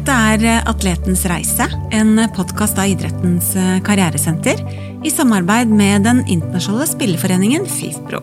Dette er eh, Atletens reise, en podkast av idrettens eh, karrieresenter i samarbeid med den internasjonale spilleforeningen FIFPro.